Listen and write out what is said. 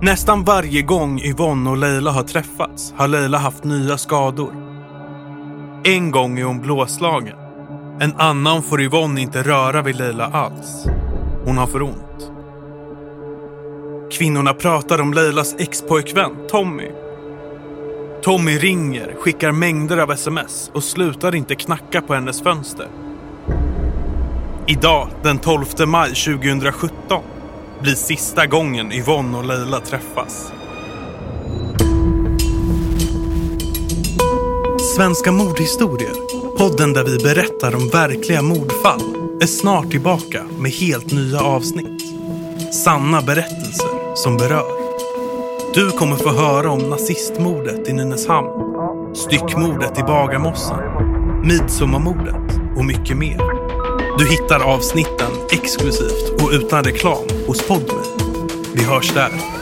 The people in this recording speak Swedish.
Nästan varje gång Yvonne och Leila har träffats har Leila haft nya skador. En gång är hon blåslagen. En annan får Yvonne inte röra vid Leila alls. Hon har för ont. Kvinnorna pratar om Leilas expojkvän Tommy. Tommy ringer, skickar mängder av sms och slutar inte knacka på hennes fönster. Idag, den 12 maj 2017, blir sista gången Yvonne och Leila träffas. Svenska mordhistorier, podden där vi berättar om verkliga mordfall, är snart tillbaka med helt nya avsnitt. Sanna berättelser som berör. Du kommer få höra om nazistmordet i Nynäshamn, styckmordet i Bagarmossen, midsommarmordet och mycket mer. Du hittar avsnitten exklusivt och utan reklam hos Podme. Vi hörs där.